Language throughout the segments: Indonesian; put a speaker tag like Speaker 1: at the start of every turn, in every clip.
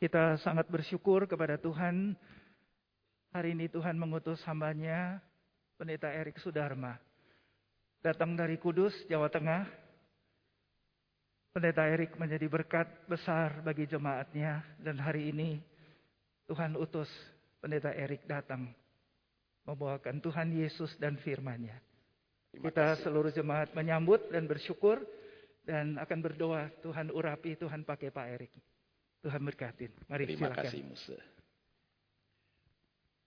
Speaker 1: Kita sangat bersyukur kepada Tuhan. Hari ini Tuhan mengutus hambanya, Pendeta Erik Sudarma. Datang dari Kudus, Jawa Tengah. Pendeta Erik menjadi berkat besar bagi jemaatnya. Dan hari ini Tuhan utus Pendeta Erik datang. Membawakan Tuhan Yesus dan firman-Nya. Kita seluruh jemaat menyambut dan bersyukur. Dan akan berdoa Tuhan urapi, Tuhan pakai Pak Erik. Tuhan berkatin. Mari
Speaker 2: Terima
Speaker 1: silakan.
Speaker 2: kasih Musa.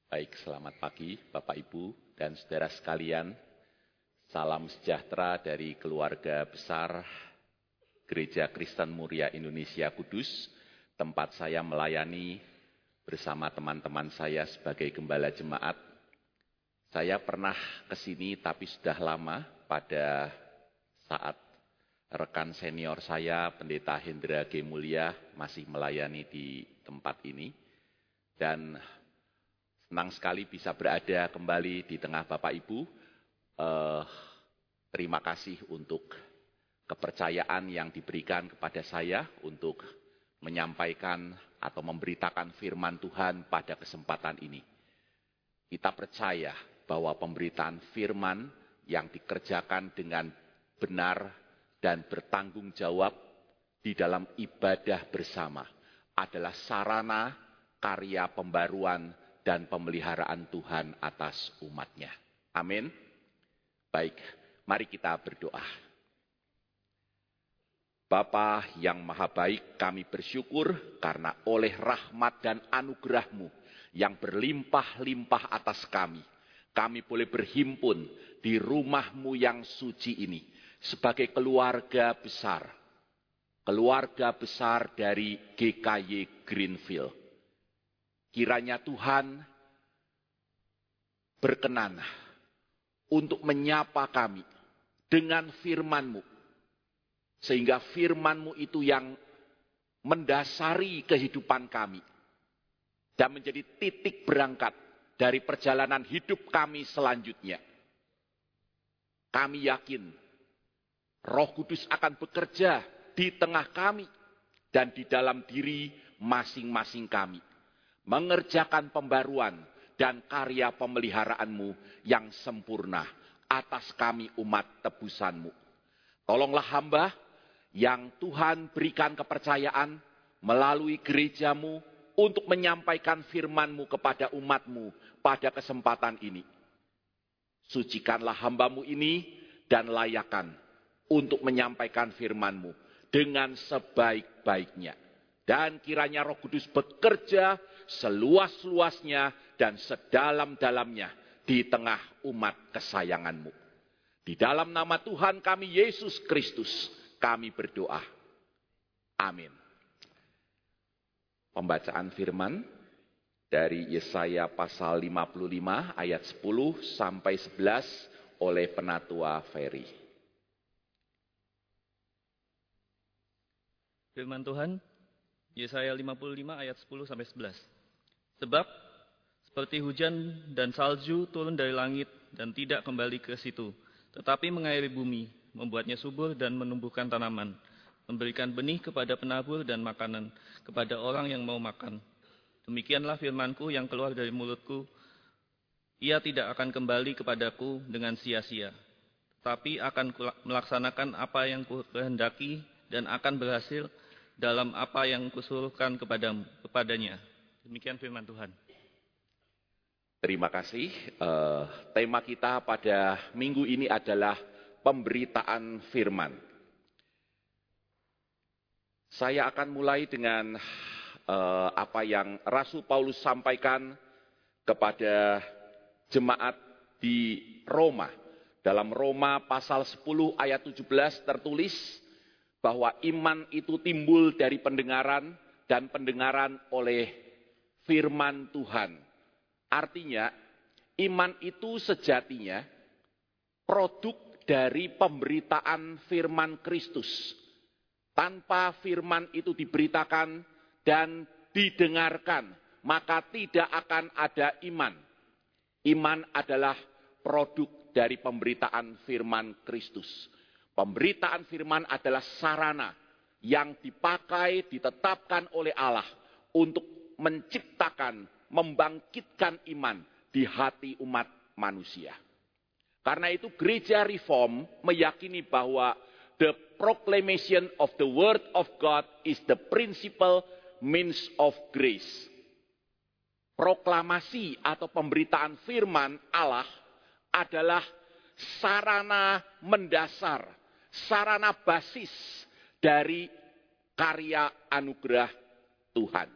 Speaker 2: Baik, selamat pagi Bapak Ibu dan saudara sekalian. Salam sejahtera dari keluarga besar Gereja Kristen Muria Indonesia Kudus, tempat saya melayani bersama teman-teman saya sebagai gembala jemaat. Saya pernah ke sini tapi sudah lama pada saat rekan senior saya, Pendeta Hendra G. Mulia, masih melayani di tempat ini. Dan senang sekali bisa berada kembali di tengah Bapak Ibu. Eh, terima kasih untuk kepercayaan yang diberikan kepada saya untuk menyampaikan atau memberitakan firman Tuhan pada kesempatan ini. Kita percaya bahwa pemberitaan firman yang dikerjakan dengan benar dan bertanggung jawab di dalam ibadah bersama adalah sarana karya pembaruan dan pemeliharaan Tuhan atas umatnya. Amin. Baik, mari kita berdoa. Bapa yang maha baik, kami bersyukur karena oleh rahmat dan anugerahmu yang berlimpah-limpah atas kami, kami boleh berhimpun di rumahmu yang suci ini sebagai keluarga besar. Keluarga besar dari GKY Greenfield. Kiranya Tuhan berkenan untuk menyapa kami dengan firman-Mu. Sehingga firman-Mu itu yang mendasari kehidupan kami. Dan menjadi titik berangkat dari perjalanan hidup kami selanjutnya. Kami yakin Roh Kudus akan bekerja di tengah kami dan di dalam diri masing-masing kami. Mengerjakan pembaruan dan karya pemeliharaanmu yang sempurna atas kami umat tebusanmu. Tolonglah hamba yang Tuhan berikan kepercayaan melalui gerejamu untuk menyampaikan firmanmu kepada umatmu pada kesempatan ini. Sucikanlah hambamu ini dan layakan untuk menyampaikan firmanmu dengan sebaik-baiknya. Dan kiranya roh kudus bekerja seluas-luasnya dan sedalam-dalamnya di tengah umat kesayanganmu. Di dalam nama Tuhan kami Yesus Kristus kami berdoa. Amin. Pembacaan firman dari Yesaya pasal 55 ayat 10 sampai 11 oleh penatua Ferry.
Speaker 3: Firman Tuhan, Yesaya 55 ayat 10 sampai 11. Sebab seperti hujan dan salju turun dari langit dan tidak kembali ke situ, tetapi mengairi bumi, membuatnya subur dan menumbuhkan tanaman, memberikan benih kepada penabur dan makanan kepada orang yang mau makan. Demikianlah firmanku yang keluar dari mulutku, ia tidak akan kembali kepadaku dengan sia-sia, tapi akan melaksanakan apa yang kuhendaki dan akan berhasil dalam apa yang kusuruhkan kepada, kepadanya. Demikian firman Tuhan.
Speaker 2: Terima kasih. Uh, tema kita pada minggu ini adalah pemberitaan firman. Saya akan mulai dengan uh, apa yang Rasul Paulus sampaikan kepada jemaat di Roma. Dalam Roma pasal 10 ayat 17 tertulis, bahwa iman itu timbul dari pendengaran dan pendengaran oleh firman Tuhan. Artinya, iman itu sejatinya produk dari pemberitaan firman Kristus. Tanpa firman itu diberitakan dan didengarkan, maka tidak akan ada iman. Iman adalah produk dari pemberitaan firman Kristus. Pemberitaan firman adalah sarana yang dipakai, ditetapkan oleh Allah untuk menciptakan, membangkitkan iman di hati umat manusia. Karena itu gereja reform meyakini bahwa the proclamation of the word of God is the principal means of grace. Proklamasi atau pemberitaan firman Allah adalah sarana mendasar, sarana basis dari karya anugerah Tuhan.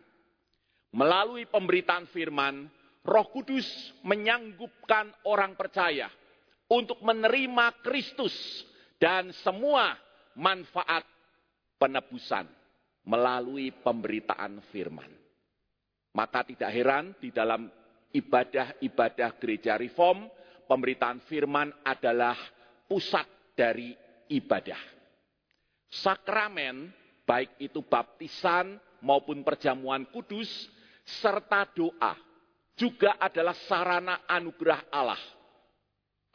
Speaker 2: Melalui pemberitaan firman, Roh Kudus menyanggupkan orang percaya untuk menerima Kristus dan semua manfaat penebusan melalui pemberitaan firman. Maka tidak heran di dalam ibadah-ibadah gereja reform, pemberitaan firman adalah pusat dari ibadah. Sakramen, baik itu baptisan maupun perjamuan kudus, serta doa, juga adalah sarana anugerah Allah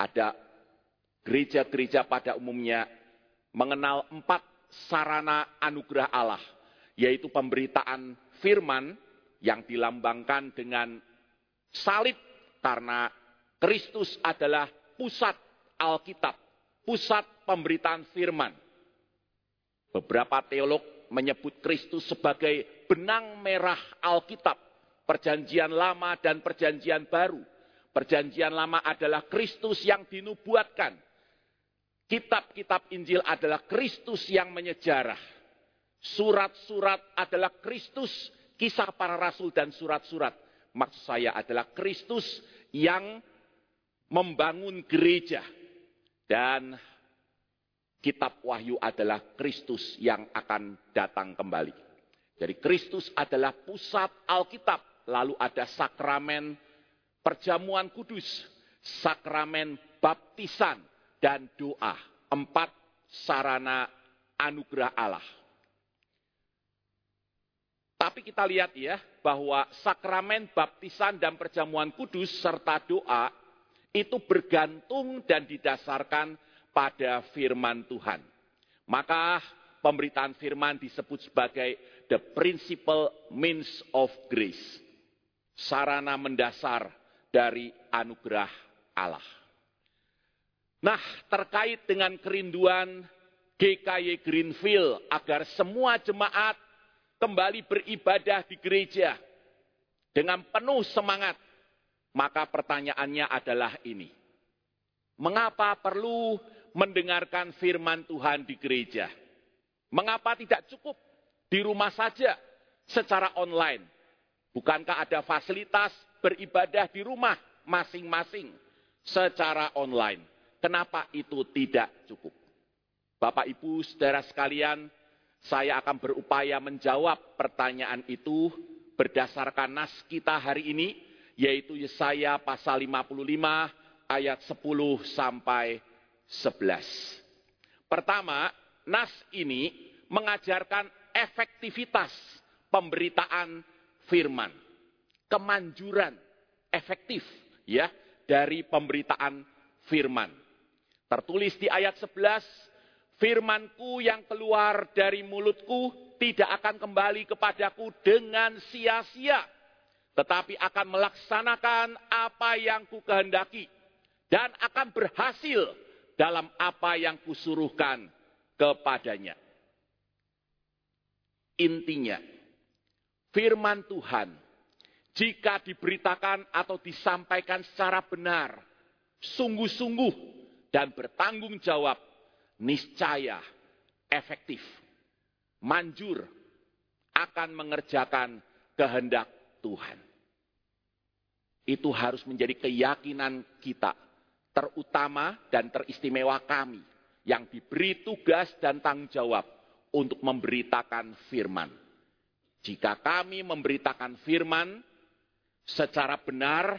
Speaker 2: ada gereja-gereja pada umumnya mengenal empat sarana anugerah Allah, yaitu pemberitaan firman yang dilambangkan dengan salib karena Kristus adalah pusat Alkitab, pusat pemberitaan firman. Beberapa teolog menyebut Kristus sebagai benang merah Alkitab, perjanjian lama dan perjanjian baru. Perjanjian lama adalah Kristus yang dinubuatkan. Kitab-kitab Injil adalah Kristus yang menyejarah. Surat-surat adalah Kristus, kisah para rasul dan surat-surat. Maksud saya adalah Kristus yang membangun gereja. Dan kitab Wahyu adalah Kristus yang akan datang kembali. Jadi Kristus adalah pusat Alkitab. Lalu ada sakramen perjamuan kudus, sakramen baptisan, dan doa. Empat sarana anugerah Allah. Tapi kita lihat ya, bahwa sakramen baptisan dan perjamuan kudus serta doa itu bergantung dan didasarkan pada firman Tuhan. Maka pemberitaan firman disebut sebagai the principal means of grace. Sarana mendasar dari anugerah Allah. Nah, terkait dengan kerinduan GKY Greenfield agar semua jemaat kembali beribadah di gereja dengan penuh semangat, maka pertanyaannya adalah ini. Mengapa perlu mendengarkan firman Tuhan di gereja? Mengapa tidak cukup di rumah saja secara online? Bukankah ada fasilitas beribadah di rumah masing-masing secara online. Kenapa itu tidak cukup? Bapak, Ibu, saudara sekalian, saya akan berupaya menjawab pertanyaan itu berdasarkan nas kita hari ini, yaitu Yesaya pasal 55 ayat 10 sampai 11. Pertama, nas ini mengajarkan efektivitas pemberitaan firman kemanjuran efektif ya dari pemberitaan firman. Tertulis di ayat 11, firmanku yang keluar dari mulutku tidak akan kembali kepadaku dengan sia-sia, tetapi akan melaksanakan apa yang ku kehendaki dan akan berhasil dalam apa yang kusuruhkan kepadanya. Intinya, firman Tuhan jika diberitakan atau disampaikan secara benar, sungguh-sungguh, dan bertanggung jawab, niscaya efektif, manjur, akan mengerjakan kehendak Tuhan. Itu harus menjadi keyakinan kita, terutama dan teristimewa kami, yang diberi tugas dan tanggung jawab untuk memberitakan firman. Jika kami memberitakan firman, secara benar,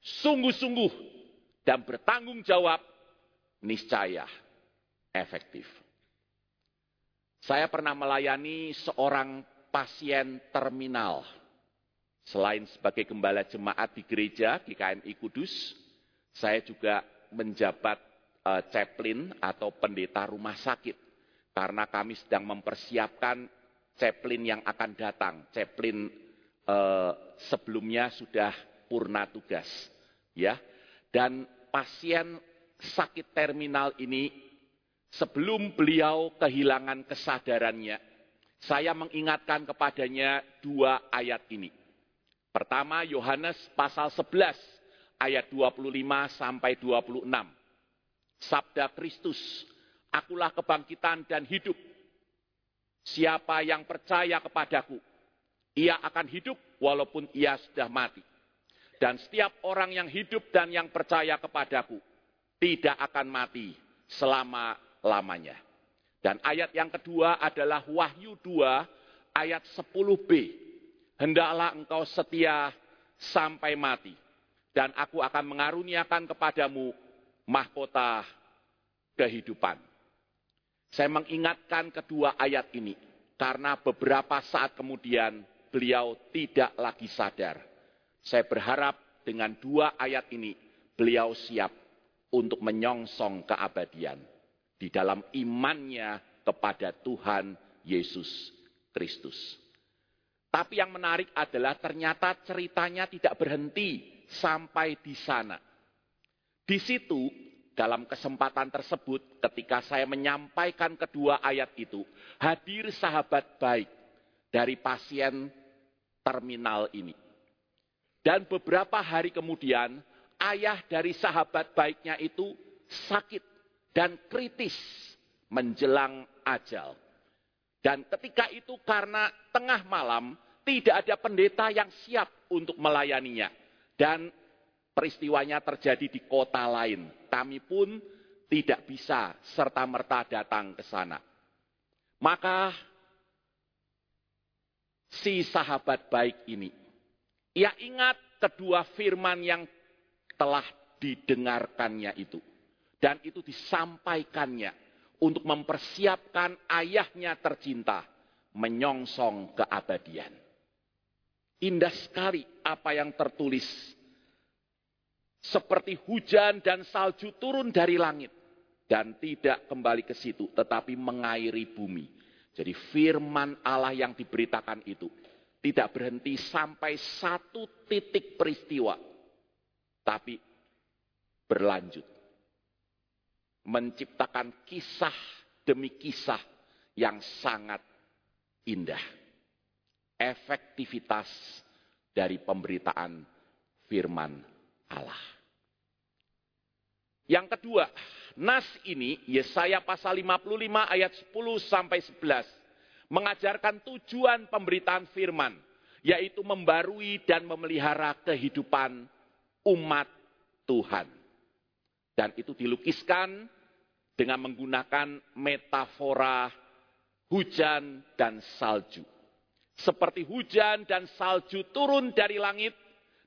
Speaker 2: sungguh-sungguh, dan bertanggung jawab, niscaya efektif. Saya pernah melayani seorang pasien terminal. Selain sebagai gembala jemaat di gereja di KMI Kudus, saya juga menjabat uh, chaplain atau pendeta rumah sakit. Karena kami sedang mempersiapkan Chaplin yang akan datang. Chaplin eh, sebelumnya sudah purna tugas, ya. Dan pasien sakit terminal ini sebelum beliau kehilangan kesadarannya, saya mengingatkan kepadanya dua ayat ini. Pertama Yohanes pasal 11 ayat 25 sampai 26. Sabda Kristus, akulah kebangkitan dan hidup. Siapa yang percaya kepadaku, ia akan hidup walaupun ia sudah mati. Dan setiap orang yang hidup dan yang percaya kepadaku tidak akan mati selama-lamanya. Dan ayat yang kedua adalah Wahyu 2 ayat 10b. Hendaklah engkau setia sampai mati. Dan aku akan mengaruniakan kepadamu mahkota kehidupan. Saya mengingatkan kedua ayat ini karena beberapa saat kemudian beliau tidak lagi sadar. Saya berharap dengan dua ayat ini beliau siap untuk menyongsong keabadian di dalam imannya kepada Tuhan Yesus Kristus. Tapi yang menarik adalah ternyata ceritanya tidak berhenti sampai di sana. Di situ dalam kesempatan tersebut, ketika saya menyampaikan kedua ayat itu, hadir sahabat baik dari pasien terminal ini. Dan beberapa hari kemudian, ayah dari sahabat baiknya itu sakit dan kritis menjelang ajal. Dan ketika itu karena tengah malam, tidak ada pendeta yang siap untuk melayaninya. Dan peristiwanya terjadi di kota lain. Kami pun tidak bisa serta-merta datang ke sana. Maka si sahabat baik ini, ia ingat kedua firman yang telah didengarkannya itu. Dan itu disampaikannya untuk mempersiapkan ayahnya tercinta menyongsong keabadian. Indah sekali apa yang tertulis seperti hujan dan salju turun dari langit dan tidak kembali ke situ tetapi mengairi bumi. Jadi firman Allah yang diberitakan itu tidak berhenti sampai satu titik peristiwa tapi berlanjut menciptakan kisah demi kisah yang sangat indah. Efektivitas dari pemberitaan firman Allah. Yang kedua, nas ini Yesaya pasal 55 ayat 10 sampai 11 mengajarkan tujuan pemberitaan firman yaitu membarui dan memelihara kehidupan umat Tuhan. Dan itu dilukiskan dengan menggunakan metafora hujan dan salju. Seperti hujan dan salju turun dari langit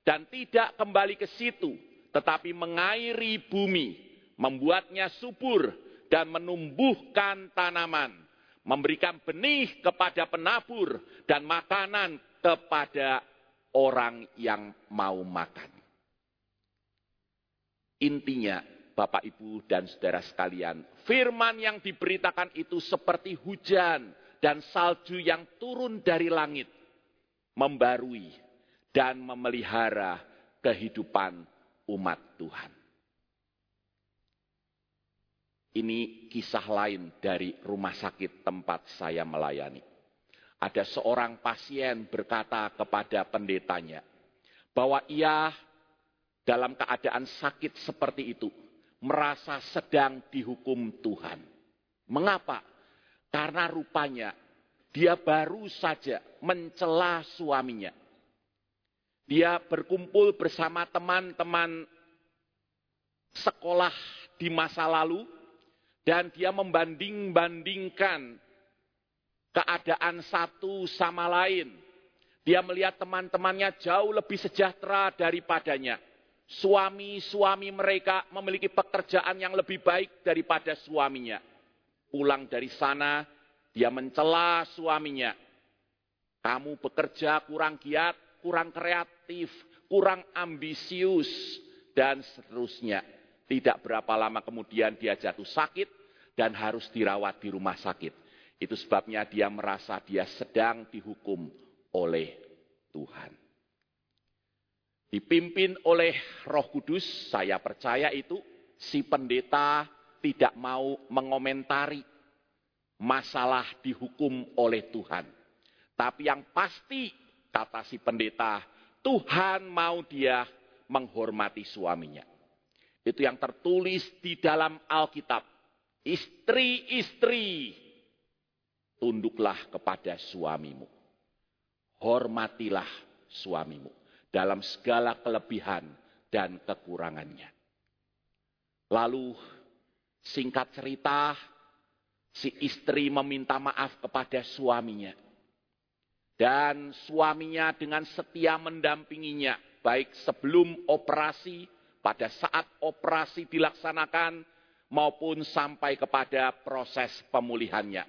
Speaker 2: dan tidak kembali ke situ, tetapi mengairi bumi, membuatnya subur dan menumbuhkan tanaman, memberikan benih kepada penabur dan makanan kepada orang yang mau makan. Intinya, Bapak, Ibu, dan saudara sekalian, firman yang diberitakan itu seperti hujan dan salju yang turun dari langit, membarui dan memelihara kehidupan umat Tuhan. Ini kisah lain dari rumah sakit tempat saya melayani. Ada seorang pasien berkata kepada pendetanya bahwa ia dalam keadaan sakit seperti itu merasa sedang dihukum Tuhan. Mengapa? Karena rupanya dia baru saja mencela suaminya dia berkumpul bersama teman-teman sekolah di masa lalu dan dia membanding-bandingkan keadaan satu sama lain. Dia melihat teman-temannya jauh lebih sejahtera daripadanya. Suami-suami mereka memiliki pekerjaan yang lebih baik daripada suaminya. Pulang dari sana, dia mencela suaminya. Kamu bekerja kurang giat, kurang kreatif, kurang ambisius, dan seterusnya. Tidak berapa lama kemudian dia jatuh sakit dan harus dirawat di rumah sakit. Itu sebabnya dia merasa dia sedang dihukum oleh Tuhan. Dipimpin oleh Roh Kudus, saya percaya itu si pendeta tidak mau mengomentari masalah dihukum oleh Tuhan. Tapi yang pasti kata si pendeta, Tuhan mau dia menghormati suaminya. Itu yang tertulis di dalam Alkitab. Istri-istri, tunduklah kepada suamimu. Hormatilah suamimu dalam segala kelebihan dan kekurangannya. Lalu singkat cerita, si istri meminta maaf kepada suaminya. Dan suaminya dengan setia mendampinginya, baik sebelum operasi, pada saat operasi dilaksanakan, maupun sampai kepada proses pemulihannya.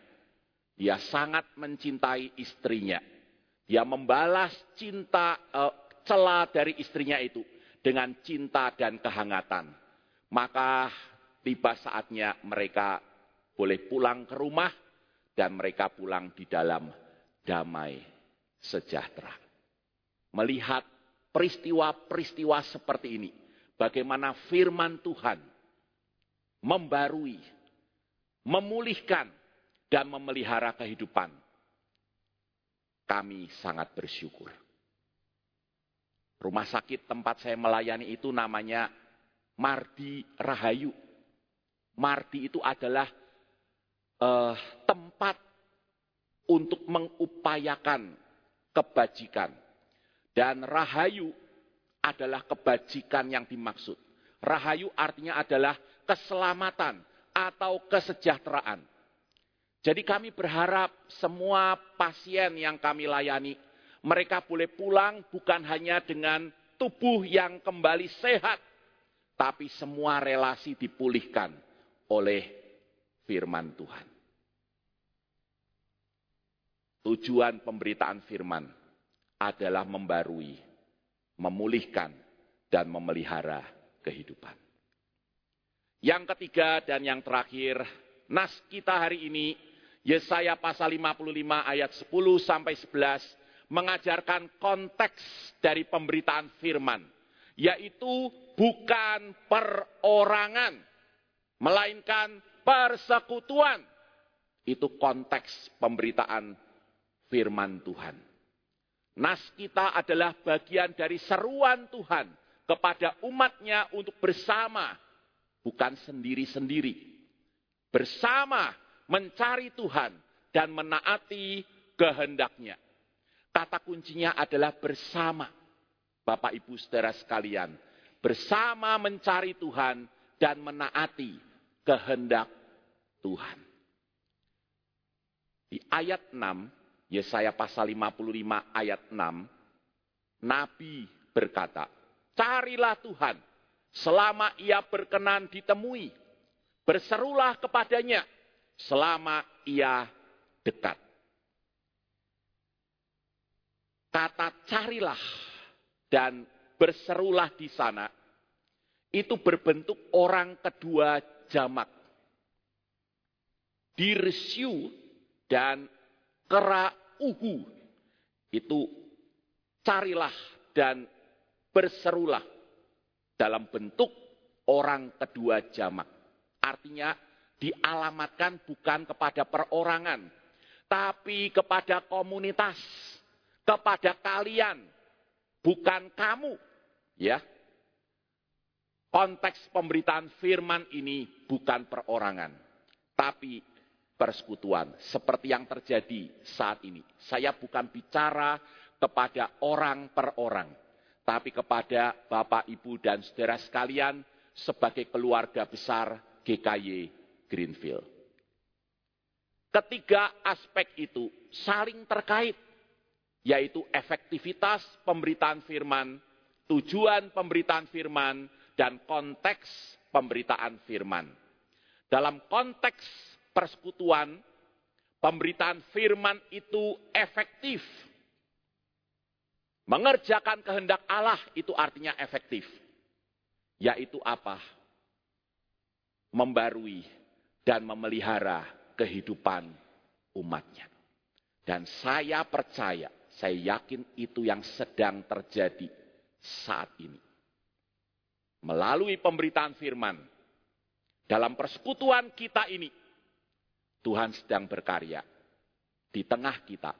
Speaker 2: Dia sangat mencintai istrinya. Dia membalas cinta uh, celah dari istrinya itu dengan cinta dan kehangatan. Maka tiba saatnya mereka boleh pulang ke rumah dan mereka pulang di dalam damai sejahtera. Melihat peristiwa-peristiwa seperti ini, bagaimana firman Tuhan membarui, memulihkan, dan memelihara kehidupan. Kami sangat bersyukur. Rumah sakit tempat saya melayani itu namanya Mardi Rahayu. Mardi itu adalah uh, tempat untuk mengupayakan kebajikan. Dan Rahayu adalah kebajikan yang dimaksud. Rahayu artinya adalah keselamatan atau kesejahteraan. Jadi kami berharap semua pasien yang kami layani, mereka boleh pulang bukan hanya dengan tubuh yang kembali sehat, tapi semua relasi dipulihkan oleh firman Tuhan. Tujuan pemberitaan firman adalah membarui, memulihkan, dan memelihara kehidupan. Yang ketiga dan yang terakhir, nas kita hari ini, Yesaya pasal 55 ayat 10 sampai 11, mengajarkan konteks dari pemberitaan firman, yaitu bukan perorangan, melainkan persekutuan. Itu konteks pemberitaan firman Tuhan. Nas kita adalah bagian dari seruan Tuhan kepada umatnya untuk bersama, bukan sendiri-sendiri. Bersama mencari Tuhan dan menaati kehendaknya. Kata kuncinya adalah bersama. Bapak Ibu saudara sekalian, bersama mencari Tuhan dan menaati kehendak Tuhan. Di ayat 6, Yesaya pasal 55 ayat 6, Nabi berkata, Carilah Tuhan selama ia berkenan ditemui. Berserulah kepadanya selama ia dekat. Kata carilah dan berserulah di sana itu berbentuk orang kedua jamak. Dirsiu dan kerauhu itu carilah dan berserulah dalam bentuk orang kedua jamak. Artinya dialamatkan bukan kepada perorangan, tapi kepada komunitas, kepada kalian, bukan kamu. Ya. Konteks pemberitaan firman ini bukan perorangan, tapi persekutuan seperti yang terjadi saat ini. Saya bukan bicara kepada orang per orang, tapi kepada Bapak, Ibu, dan saudara sekalian sebagai keluarga besar GKY Greenfield. Ketiga aspek itu saling terkait, yaitu efektivitas pemberitaan firman, tujuan pemberitaan firman, dan konteks pemberitaan firman. Dalam konteks persekutuan, pemberitaan firman itu efektif Mengerjakan kehendak Allah itu artinya efektif. Yaitu apa? Membarui dan memelihara kehidupan umatnya. Dan saya percaya, saya yakin itu yang sedang terjadi saat ini. Melalui pemberitaan firman, dalam persekutuan kita ini, Tuhan sedang berkarya di tengah kita,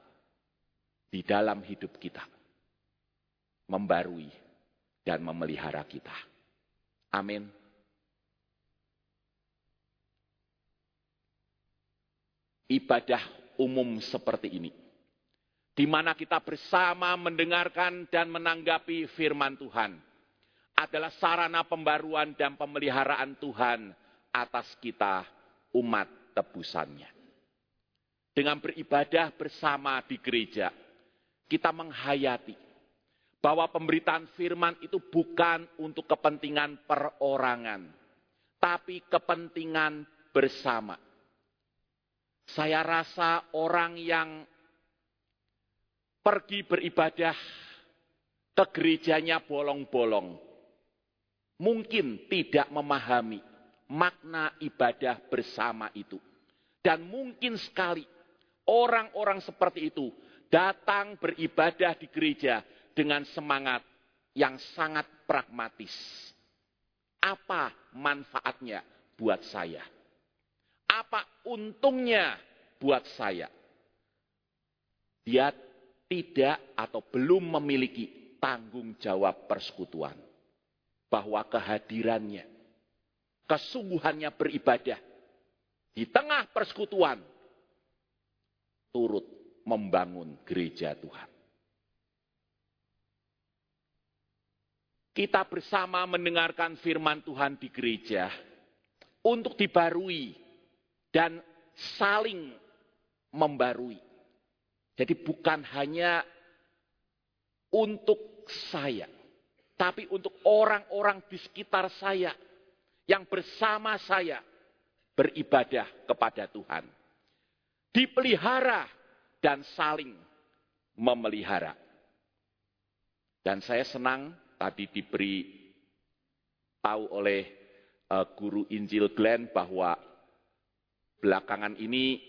Speaker 2: di dalam hidup kita, membarui dan memelihara kita. Amin. Ibadah umum seperti ini, di mana kita bersama mendengarkan dan menanggapi firman Tuhan, adalah sarana pembaruan dan pemeliharaan Tuhan atas kita umat tebusannya. Dengan beribadah bersama di gereja, kita menghayati bahwa pemberitaan firman itu bukan untuk kepentingan perorangan, tapi kepentingan bersama. Saya rasa orang yang pergi beribadah ke gerejanya bolong-bolong, mungkin tidak memahami makna ibadah bersama itu. Dan mungkin sekali orang-orang seperti itu datang beribadah di gereja dengan semangat yang sangat pragmatis. Apa manfaatnya buat saya? Apa untungnya buat saya? Dia tidak atau belum memiliki tanggung jawab persekutuan. Bahwa kehadirannya kesungguhannya beribadah di tengah persekutuan turut membangun gereja Tuhan. Kita bersama mendengarkan firman Tuhan di gereja untuk dibarui dan saling membarui. Jadi bukan hanya untuk saya, tapi untuk orang-orang di sekitar saya yang bersama saya beribadah kepada Tuhan. Dipelihara dan saling memelihara. Dan saya senang tadi diberi tahu oleh uh, guru Injil Glenn bahwa belakangan ini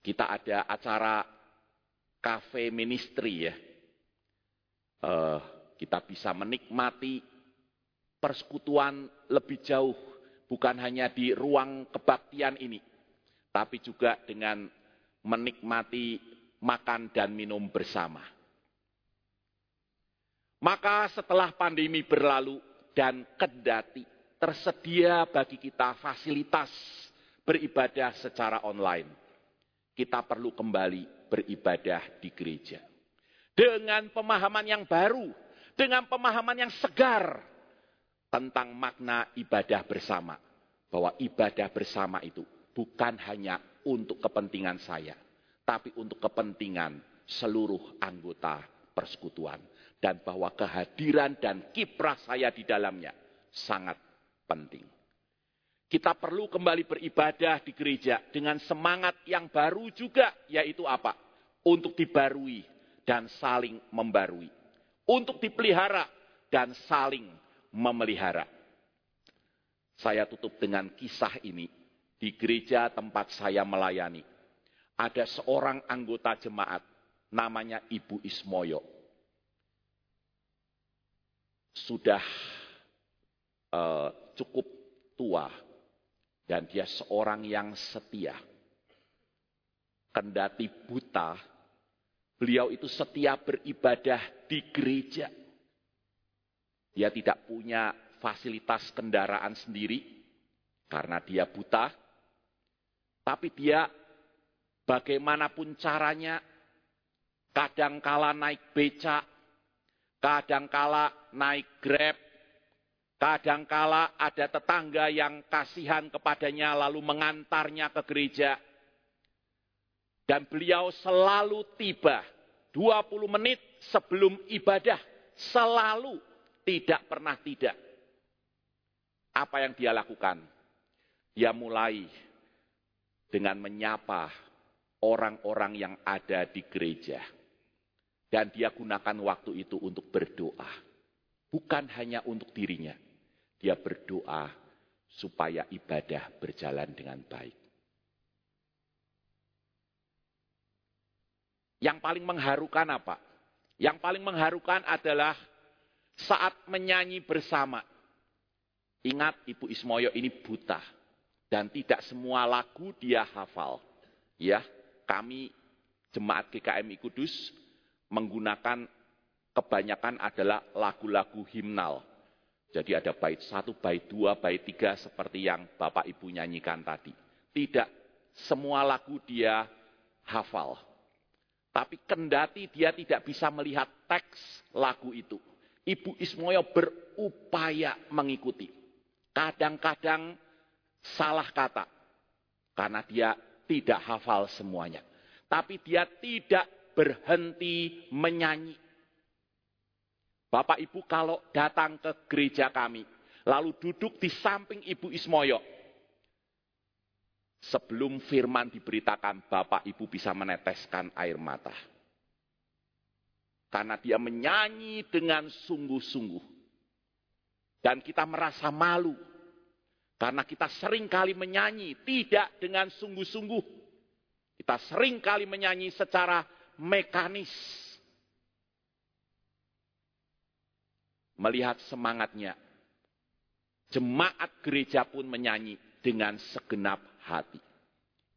Speaker 2: kita ada acara cafe ministry ya. Uh, kita bisa menikmati persekutuan lebih jauh, bukan hanya di ruang kebaktian ini, tapi juga dengan menikmati makan dan minum bersama. Maka setelah pandemi berlalu dan kendati tersedia bagi kita fasilitas beribadah secara online, kita perlu kembali beribadah di gereja. Dengan pemahaman yang baru, dengan pemahaman yang segar, tentang makna ibadah bersama. Bahwa ibadah bersama itu bukan hanya untuk kepentingan saya, tapi untuk kepentingan seluruh anggota persekutuan. Dan bahwa kehadiran dan kiprah saya di dalamnya sangat penting. Kita perlu kembali beribadah di gereja dengan semangat yang baru juga, yaitu apa? Untuk dibarui dan saling membarui. Untuk dipelihara dan saling memelihara. Saya tutup dengan kisah ini. Di gereja tempat saya melayani, ada seorang anggota jemaat, namanya Ibu Ismoyo. Sudah uh, cukup tua, dan dia seorang yang setia. Kendati buta, beliau itu setia beribadah di gereja. Dia tidak punya fasilitas kendaraan sendiri karena dia buta. Tapi dia bagaimanapun caranya kadangkala naik becak, kadangkala naik grab, kadangkala ada tetangga yang kasihan kepadanya lalu mengantarnya ke gereja. Dan beliau selalu tiba 20 menit sebelum ibadah, selalu tidak pernah tidak. Apa yang dia lakukan? Dia mulai dengan menyapa orang-orang yang ada di gereja. Dan dia gunakan waktu itu untuk berdoa. Bukan hanya untuk dirinya. Dia berdoa supaya ibadah berjalan dengan baik. Yang paling mengharukan apa? Yang paling mengharukan adalah saat menyanyi bersama. Ingat Ibu Ismoyo ini buta dan tidak semua lagu dia hafal. Ya, kami jemaat GKMI Kudus menggunakan kebanyakan adalah lagu-lagu himnal. Jadi ada bait satu, bait dua, bait tiga seperti yang Bapak Ibu nyanyikan tadi. Tidak semua lagu dia hafal. Tapi kendati dia tidak bisa melihat teks lagu itu. Ibu Ismoyo berupaya mengikuti. Kadang-kadang salah kata. Karena dia tidak hafal semuanya. Tapi dia tidak berhenti menyanyi. Bapak Ibu kalau datang ke gereja kami, lalu duduk di samping Ibu Ismoyo, sebelum firman diberitakan, Bapak Ibu bisa meneteskan air mata. Karena dia menyanyi dengan sungguh-sungguh. Dan kita merasa malu. Karena kita sering kali menyanyi tidak dengan sungguh-sungguh. Kita sering kali menyanyi secara mekanis. Melihat semangatnya. Jemaat gereja pun menyanyi dengan segenap hati.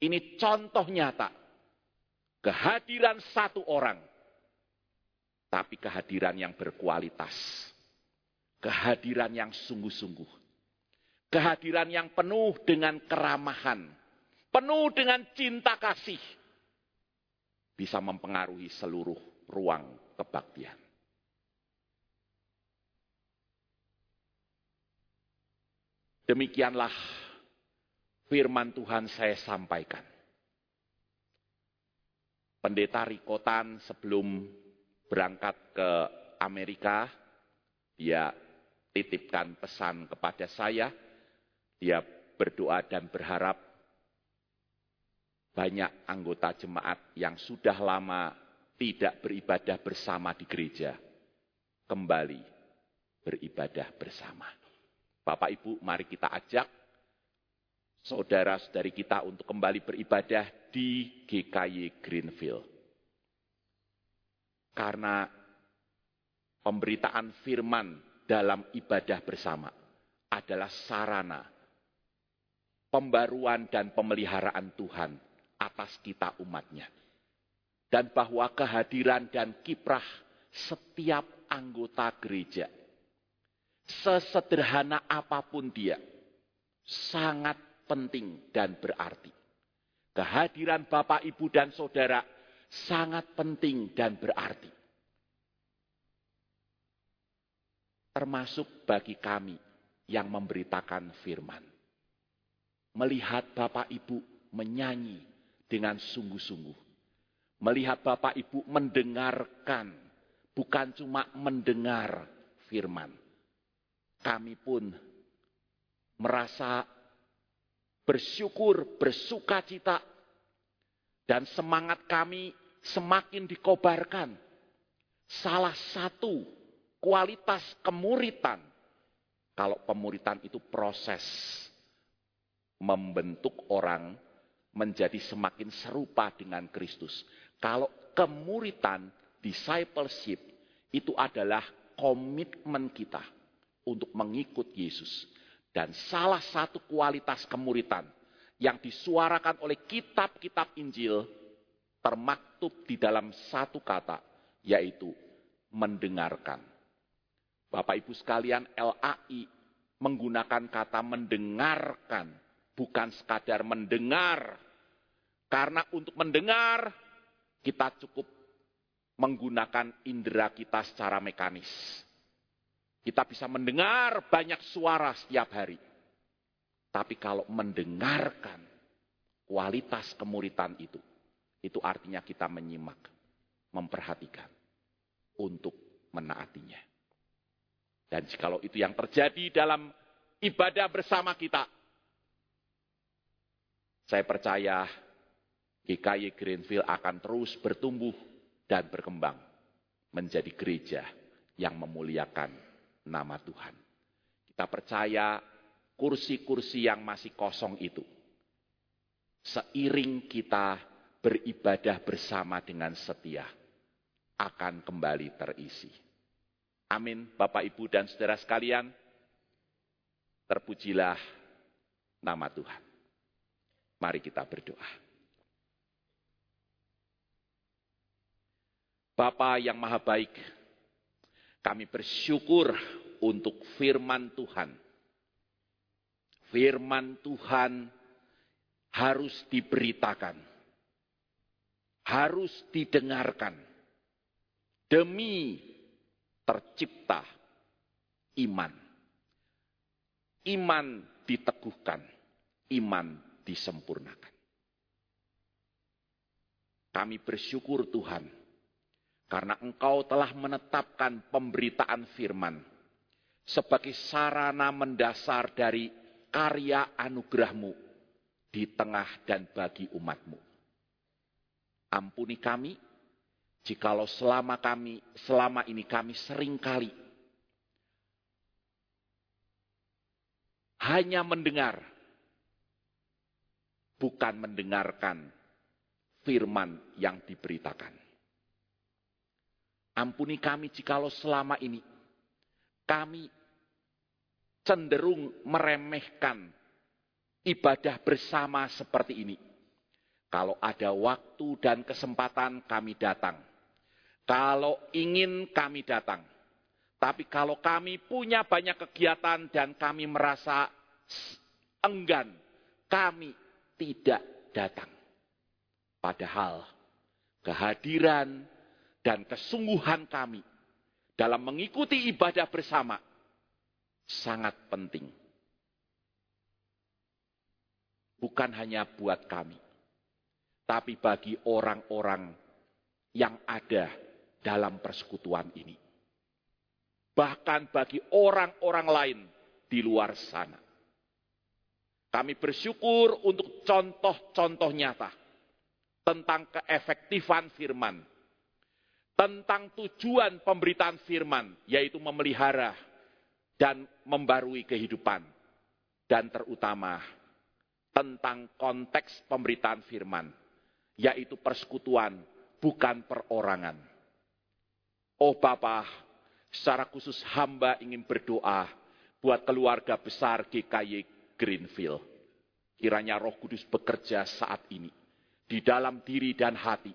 Speaker 2: Ini contoh nyata. Kehadiran satu orang tapi kehadiran yang berkualitas. Kehadiran yang sungguh-sungguh. Kehadiran yang penuh dengan keramahan. Penuh dengan cinta kasih. Bisa mempengaruhi seluruh ruang kebaktian. Demikianlah firman Tuhan saya sampaikan. Pendeta Rikotan sebelum berangkat ke Amerika, dia titipkan pesan kepada saya. Dia berdoa dan berharap banyak anggota jemaat yang sudah lama tidak beribadah bersama di gereja, kembali beribadah bersama. Bapak Ibu, mari kita ajak saudara-saudari kita untuk kembali beribadah di GKY Greenfield. Karena pemberitaan firman dalam ibadah bersama adalah sarana pembaruan dan pemeliharaan Tuhan atas kita umatnya. Dan bahwa kehadiran dan kiprah setiap anggota gereja, sesederhana apa pun dia, sangat penting dan berarti. Kehadiran Bapak, Ibu, dan Saudara sangat penting dan berarti. Termasuk bagi kami yang memberitakan firman. Melihat Bapak Ibu menyanyi dengan sungguh-sungguh. Melihat Bapak Ibu mendengarkan, bukan cuma mendengar firman. Kami pun merasa bersyukur, bersuka cita, dan semangat kami semakin dikobarkan. Salah satu kualitas kemuritan, kalau pemuritan itu proses membentuk orang menjadi semakin serupa dengan Kristus. Kalau kemuritan, discipleship, itu adalah komitmen kita untuk mengikut Yesus. Dan salah satu kualitas kemuritan yang disuarakan oleh kitab-kitab Injil termaktub di dalam satu kata, yaitu mendengarkan. Bapak Ibu sekalian, LAI menggunakan kata mendengarkan, bukan sekadar mendengar. Karena untuk mendengar, kita cukup menggunakan indera kita secara mekanis. Kita bisa mendengar banyak suara setiap hari. Tapi kalau mendengarkan kualitas kemuritan itu, itu artinya kita menyimak, memperhatikan untuk menaatinya. Dan jikalau itu yang terjadi dalam ibadah bersama kita, saya percaya GKY Greenfield akan terus bertumbuh dan berkembang menjadi gereja yang memuliakan nama Tuhan. Kita percaya kursi-kursi yang masih kosong itu, seiring kita beribadah bersama dengan setia akan kembali terisi. Amin, Bapak, Ibu, dan saudara sekalian. Terpujilah nama Tuhan. Mari kita berdoa. Bapa yang maha baik, kami bersyukur untuk firman Tuhan. Firman Tuhan harus diberitakan, harus didengarkan demi tercipta iman. Iman diteguhkan, iman disempurnakan. Kami bersyukur Tuhan, karena Engkau telah menetapkan pemberitaan firman sebagai sarana mendasar dari karya anugerahmu di tengah dan bagi umatmu. Ampuni kami, jikalau selama kami, selama ini kami sering kali hanya mendengar, bukan mendengarkan firman yang diberitakan. Ampuni kami jikalau selama ini kami cenderung meremehkan ibadah bersama seperti ini. Kalau ada waktu dan kesempatan kami datang. Kalau ingin kami datang. Tapi kalau kami punya banyak kegiatan dan kami merasa enggan, kami tidak datang. Padahal kehadiran dan kesungguhan kami dalam mengikuti ibadah bersama sangat penting. Bukan hanya buat kami, tapi bagi orang-orang yang ada dalam persekutuan ini. Bahkan bagi orang-orang lain di luar sana. Kami bersyukur untuk contoh-contoh nyata tentang keefektifan firman. Tentang tujuan pemberitaan firman, yaitu memelihara dan membarui kehidupan. Dan terutama tentang konteks pemberitaan firman, yaitu persekutuan, bukan perorangan. Oh Bapa, secara khusus hamba ingin berdoa buat keluarga besar GKY Greenfield. Kiranya roh kudus bekerja saat ini di dalam diri dan hati.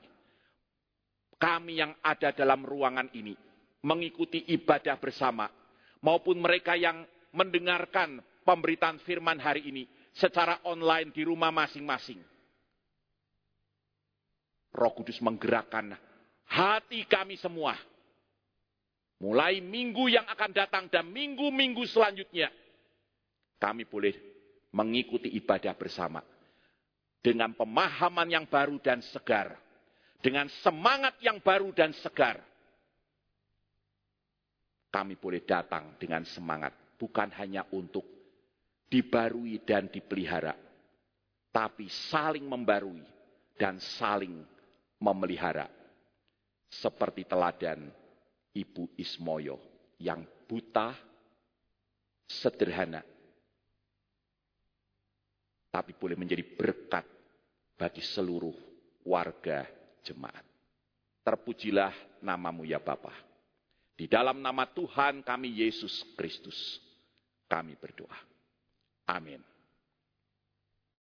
Speaker 2: Kami yang ada dalam ruangan ini mengikuti ibadah bersama maupun mereka yang mendengarkan pemberitaan firman hari ini secara online di rumah masing-masing. Roh Kudus menggerakkan hati kami semua. Mulai minggu yang akan datang dan minggu-minggu selanjutnya. Kami boleh mengikuti ibadah bersama. Dengan pemahaman yang baru dan segar. Dengan semangat yang baru dan segar kami boleh datang dengan semangat, bukan hanya untuk dibarui dan dipelihara, tapi saling membarui dan saling memelihara. Seperti teladan Ibu Ismoyo yang buta, sederhana, tapi boleh menjadi berkat bagi seluruh warga jemaat. Terpujilah namamu ya Bapak. Di dalam nama Tuhan kami Yesus Kristus, kami berdoa. Amin.